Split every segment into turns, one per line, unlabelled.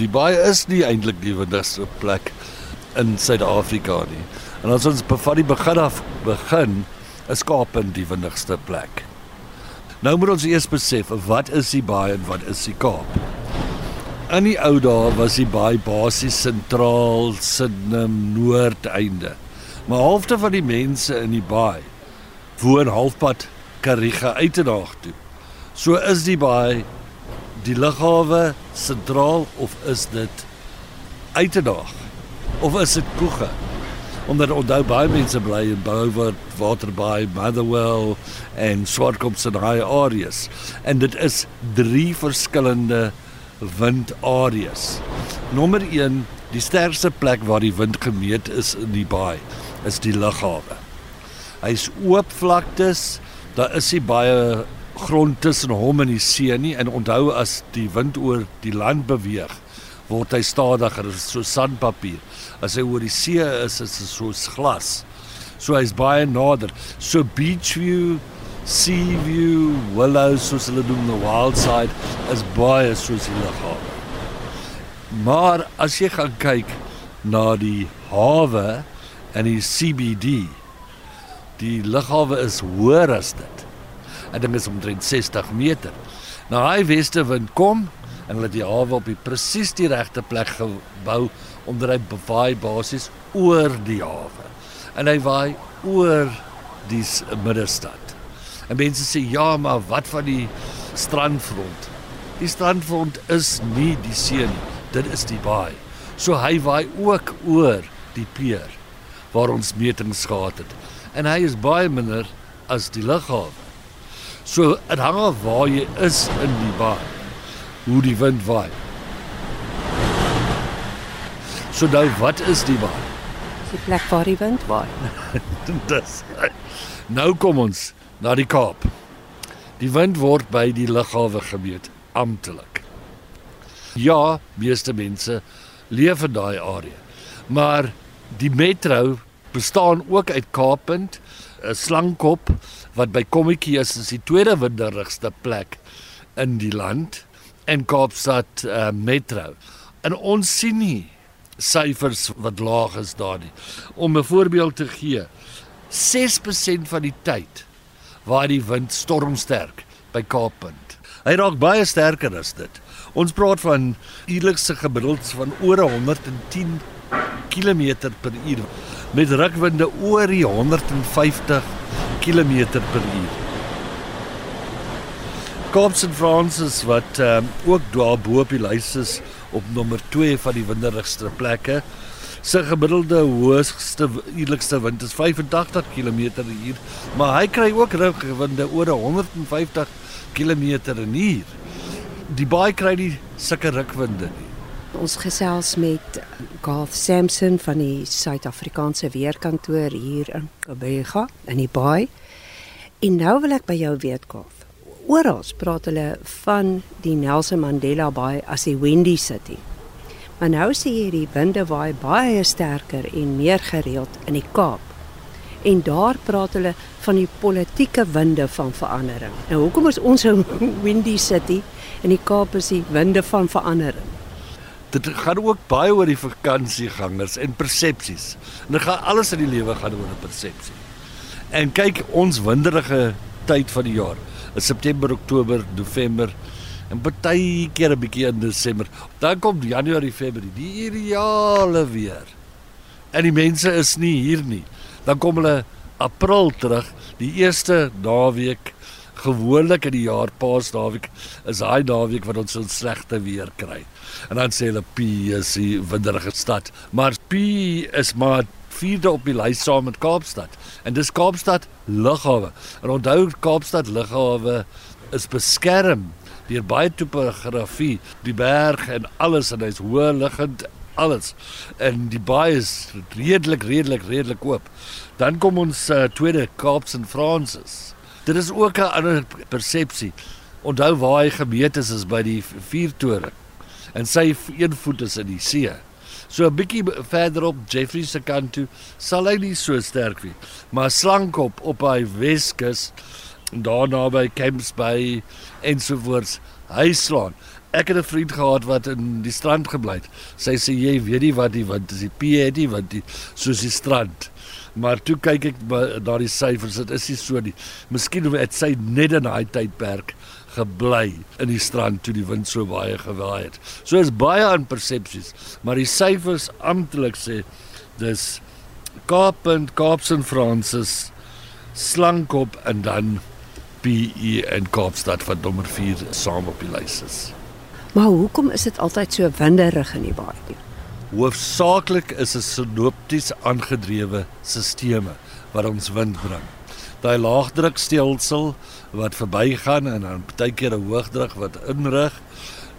Die baai is nie eintlik die windigste plek in Suid-Afrika nie. En as ons van die begin af begin, is Kaappunt die windigste plek. Nou moet ons eers besef wat is die baai en wat is die Kaap? In die ou dae was die baai basies sentraal Sydney noordeinde. Maar halfte van die mense in die baai woon halfpad Kariga uit te daag toe. So is die baai die lughawe sentraal of is dit uit te daag? Of is dit Koege? Omdat onthou baie mense bly in Beaufort, Waterbaai, Motherwell en Swartkom se daai areas. En dit is drie verskillende windareas. Nommer 1, die sterkste plek waar die wind gemeet is in die baai, is die lughawe. Hy's oop vlaktes, daar is nie baie grond tussen hom en die see nie en onthou as die wind oor die land beweeg, word hy stadiger, so sandpapier. As hy oor die see is, is dit soos glas. So hy's baie nader. So beach view, sea view, willows soos hulle doen the wild side is baie soos die lughawe. Maar as jy gaan kyk na die hawe en die CBD, die lughawe is hoër as dit. Ek dink dit is omtrent 60 meter. Nou hy weste wind kom en hulle het die hawe op die presies die regte plek gebou omdat hy bewaai basies oor die hawe. En hy waai oor die middestad. En mense sê ja, maar wat van die strandfront? Die strandfront is nie die see nie. Dit is die baai. So hy waai ook oor die pier waar ons metings gehad het. En hy is baie minder as die lughawe. So dit hang af waar jy is in die baai. Hoe die wind waai. So nou wat is die baai?
Die plek waar die wind waai.
Dis Nou kom ons na die Kaap. Die wind word by die lughawe gemeet amptelik. Ja, meeste mense leef in daai area. Maar die metro bestaan ook uit Kaappunt, 'n slangkop wat by Kommetjie is, is die tweede winderigste plek in die land en Kaapstad uh, metro. En ons sien nie syfers wat laag is daar nie. Om 'n voorbeeld te gee, 6% van die tyd waar die wind stormsterk by Kaappunt. Hy raak baie sterker as dit. Ons praat van uurlikse gemiddelds van oor 110 km per uur met rukwinde oor die 150 km per uur. Kaapse Francis wat um, ook daar bo op die lys is op nommer 2 van die winderigste plekke. Sy gemiddelde hoogste uurlikste wind is 85 km/h, maar hy kry ook rukwinde oor 150 km/h. Die baie kry nie sulke rukwinde nie.
Ons gesels met Garth Sampson van die Suid-Afrikaanse weerkantoor hier in Kobega in die Baai. En nou wil ek by jou weet, Garth. Oral praat hulle van die Nelson Mandela Baai as die Windy City. Maar nou sê jy die winde waai baie sterker en meer gereeld in die Kaap. En daar praat hulle van die politieke winde van verandering. Nou hoekom is ons 'n Windy City en die Kaap is die winde van verandering?
Dit gaan ook baie oor die vakansiegangers en persepsies. En dit gaan alles in die lewe gaan oor 'n persepsie. En kyk ons winderige tyd van die jaar. In September, Oktober, November en baie keer 'n bietjie in Desember. Dan kom Januarie, Februarie, die ideale weer. En die mense is nie hier nie. Dan kom hulle April terug, die eerste naweek gewoonlik in die jaar Paasnaweek is daai naweek wat ons so slegte weer kry. En dan sê hulle P is die winderige stad, maar P is maar vierde op die lys saam met Kaapstad. En dis Kaapstad lughawe. En onthou Kaapstad lughawe is beskerm deur baie topografie, die berg en alles en hy's hoë liggend alles. En die baai is redelik redelik redelik oop. Dan kom ons uh, tweede Kaaps en Fransis. Dit is ook 'n ander persepsie. Onthou waar hy gemeet is is by die vuurtoring. En sy een voet is in die see. So 'n bietjie verderop Jeffrey se kant toe sal hy nie so sterk wees, maar slankop op hy Weskus daar naby Camps Bay ensovoorts hy slaan. Ek het 'n vriend gehad wat in die strand gebly het. Sy sê jy weet nie wat die wind is, die P het nie want die soos die strand. Maar toe kyk ek na die syfers, dit is nie so nie. Miskien het sy net in daai tydperk gebly in die strand toe die wind so baie gewaai het. So is baie aan persepsies, maar die syfers amptelik sê dis Kaappunt, Kaapsen Francis, Slankop en dan PE en Kaapstad wat nommer 4 saam op die lys is.
Maar hoekom is dit altyd so winderig in die baai?
Hoofsaaklik is dit sinopties aangedrewe sisteme wat ons wind bring. Daai laagdrukstelsel wat verbygaan en dan baie keer 'n hoogdruk wat inrig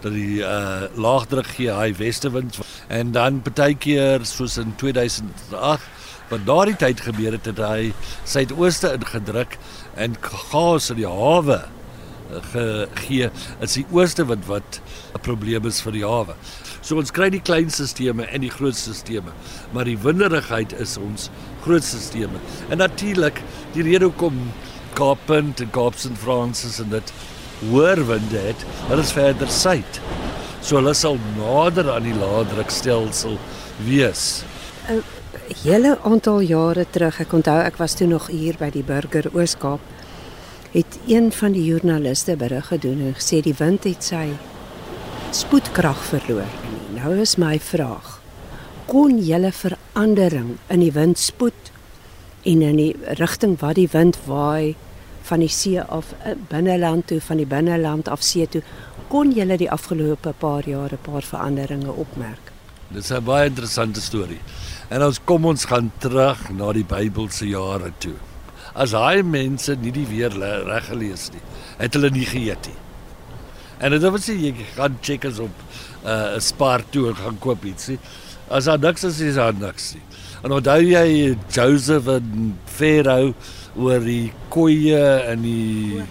dat die uh laagdruk gee hy westewind en dan baie keer soos in 2008 wat daardie tyd gebeur het het hy suidooste ingedruk en gas in die hawe gegee is die ooste wind wat 'n probleem is vir die hawe. So ons kry die klein stelsels en die groot stelsels, maar die winderigheid is ons groot stelsels. En natuurlik, die rede hoekom Kaappunt en Kaapstad Francis en dit hoër winde het, hulle is verder suid. So hulle sal nader aan die laadrukstelsel wees.
'n Hele aantal jare terug, ek onthou ek was toe nog hier by die Burger Ooskaap, het een van die joernaliste berig gedoen en gesê die wind het sy spoedkrag verloor. Nou is my vraag: kon julle verandering in die windspoed en in die rigting wat die wind waai van die see af eh, binneland toe van die binneland af see toe kon julle die afgelope paar jare 'n paar veranderinge opmerk?
Dis 'n baie interessante storie. En ons kom ons gaan terug na die Bybelse jare toe as daai mense nie die weer reg gelees nie, het hulle nie geëet nie. En dit was jy gaan check as op uh, 'n uh, spaar toe en gaan koop ietsie. As daar niks is, is daar niks nie. En onthou jy Joseph en Pharaoh oor die koeie en die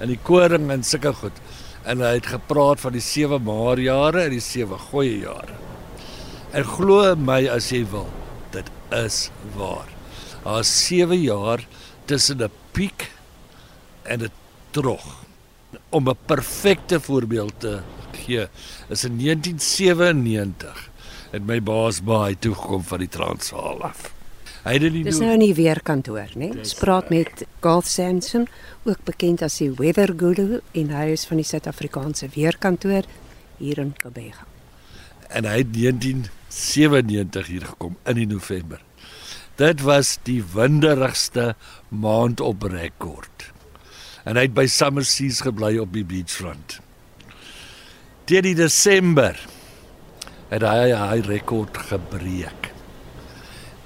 en die koring en sulke goed. En hy het gepraat van die 7 maar jare en die 7 goeie jare. En glo my as jy wil, dit is waar. Daar 7 jaar tussen 'n piek en 'n trog. Om 'n perfekte voorbeeld te gee, is in 1997 het my baas baie toe gekom van die Transvaal af.
Hy het nie Dis nou nie weer kantoor, né? Ons praat met Garth Samson, ook bekend as die Weather Guru in huis van die Suid-Afrikaanse weerkantoor hier in Kobega.
En hy het 1997 hier gekom in die November. Dit was die winderigste maand op rekord. En hy het by Summer Seas gebly op die beachfront. Teen die Desember het hy hy rekord gebreek.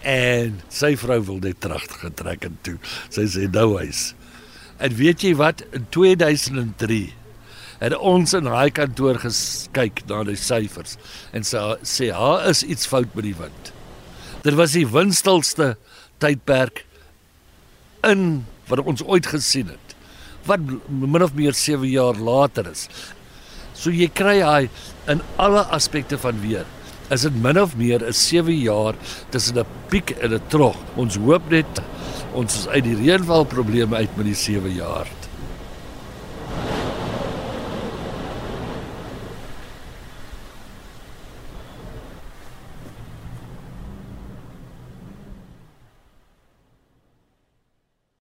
En sy vrou wil net terug getrek en toe. Sy sê nou hy's. En weet jy wat in 2003 het ons in daai kantoor gekyk na die syfers en sê sê daar is iets fout met die wind. Dit was die windstilste tydperk in wat ons ooit gesien het. Wat min of meer 7 jaar later is. So jy kry hy in alle aspekte van weer. Is dit min of meer 'n 7 jaar tussen 'n piek en 'n trog. Ons hoop net ons is uit die reënval probleme uit met die 7 jaar.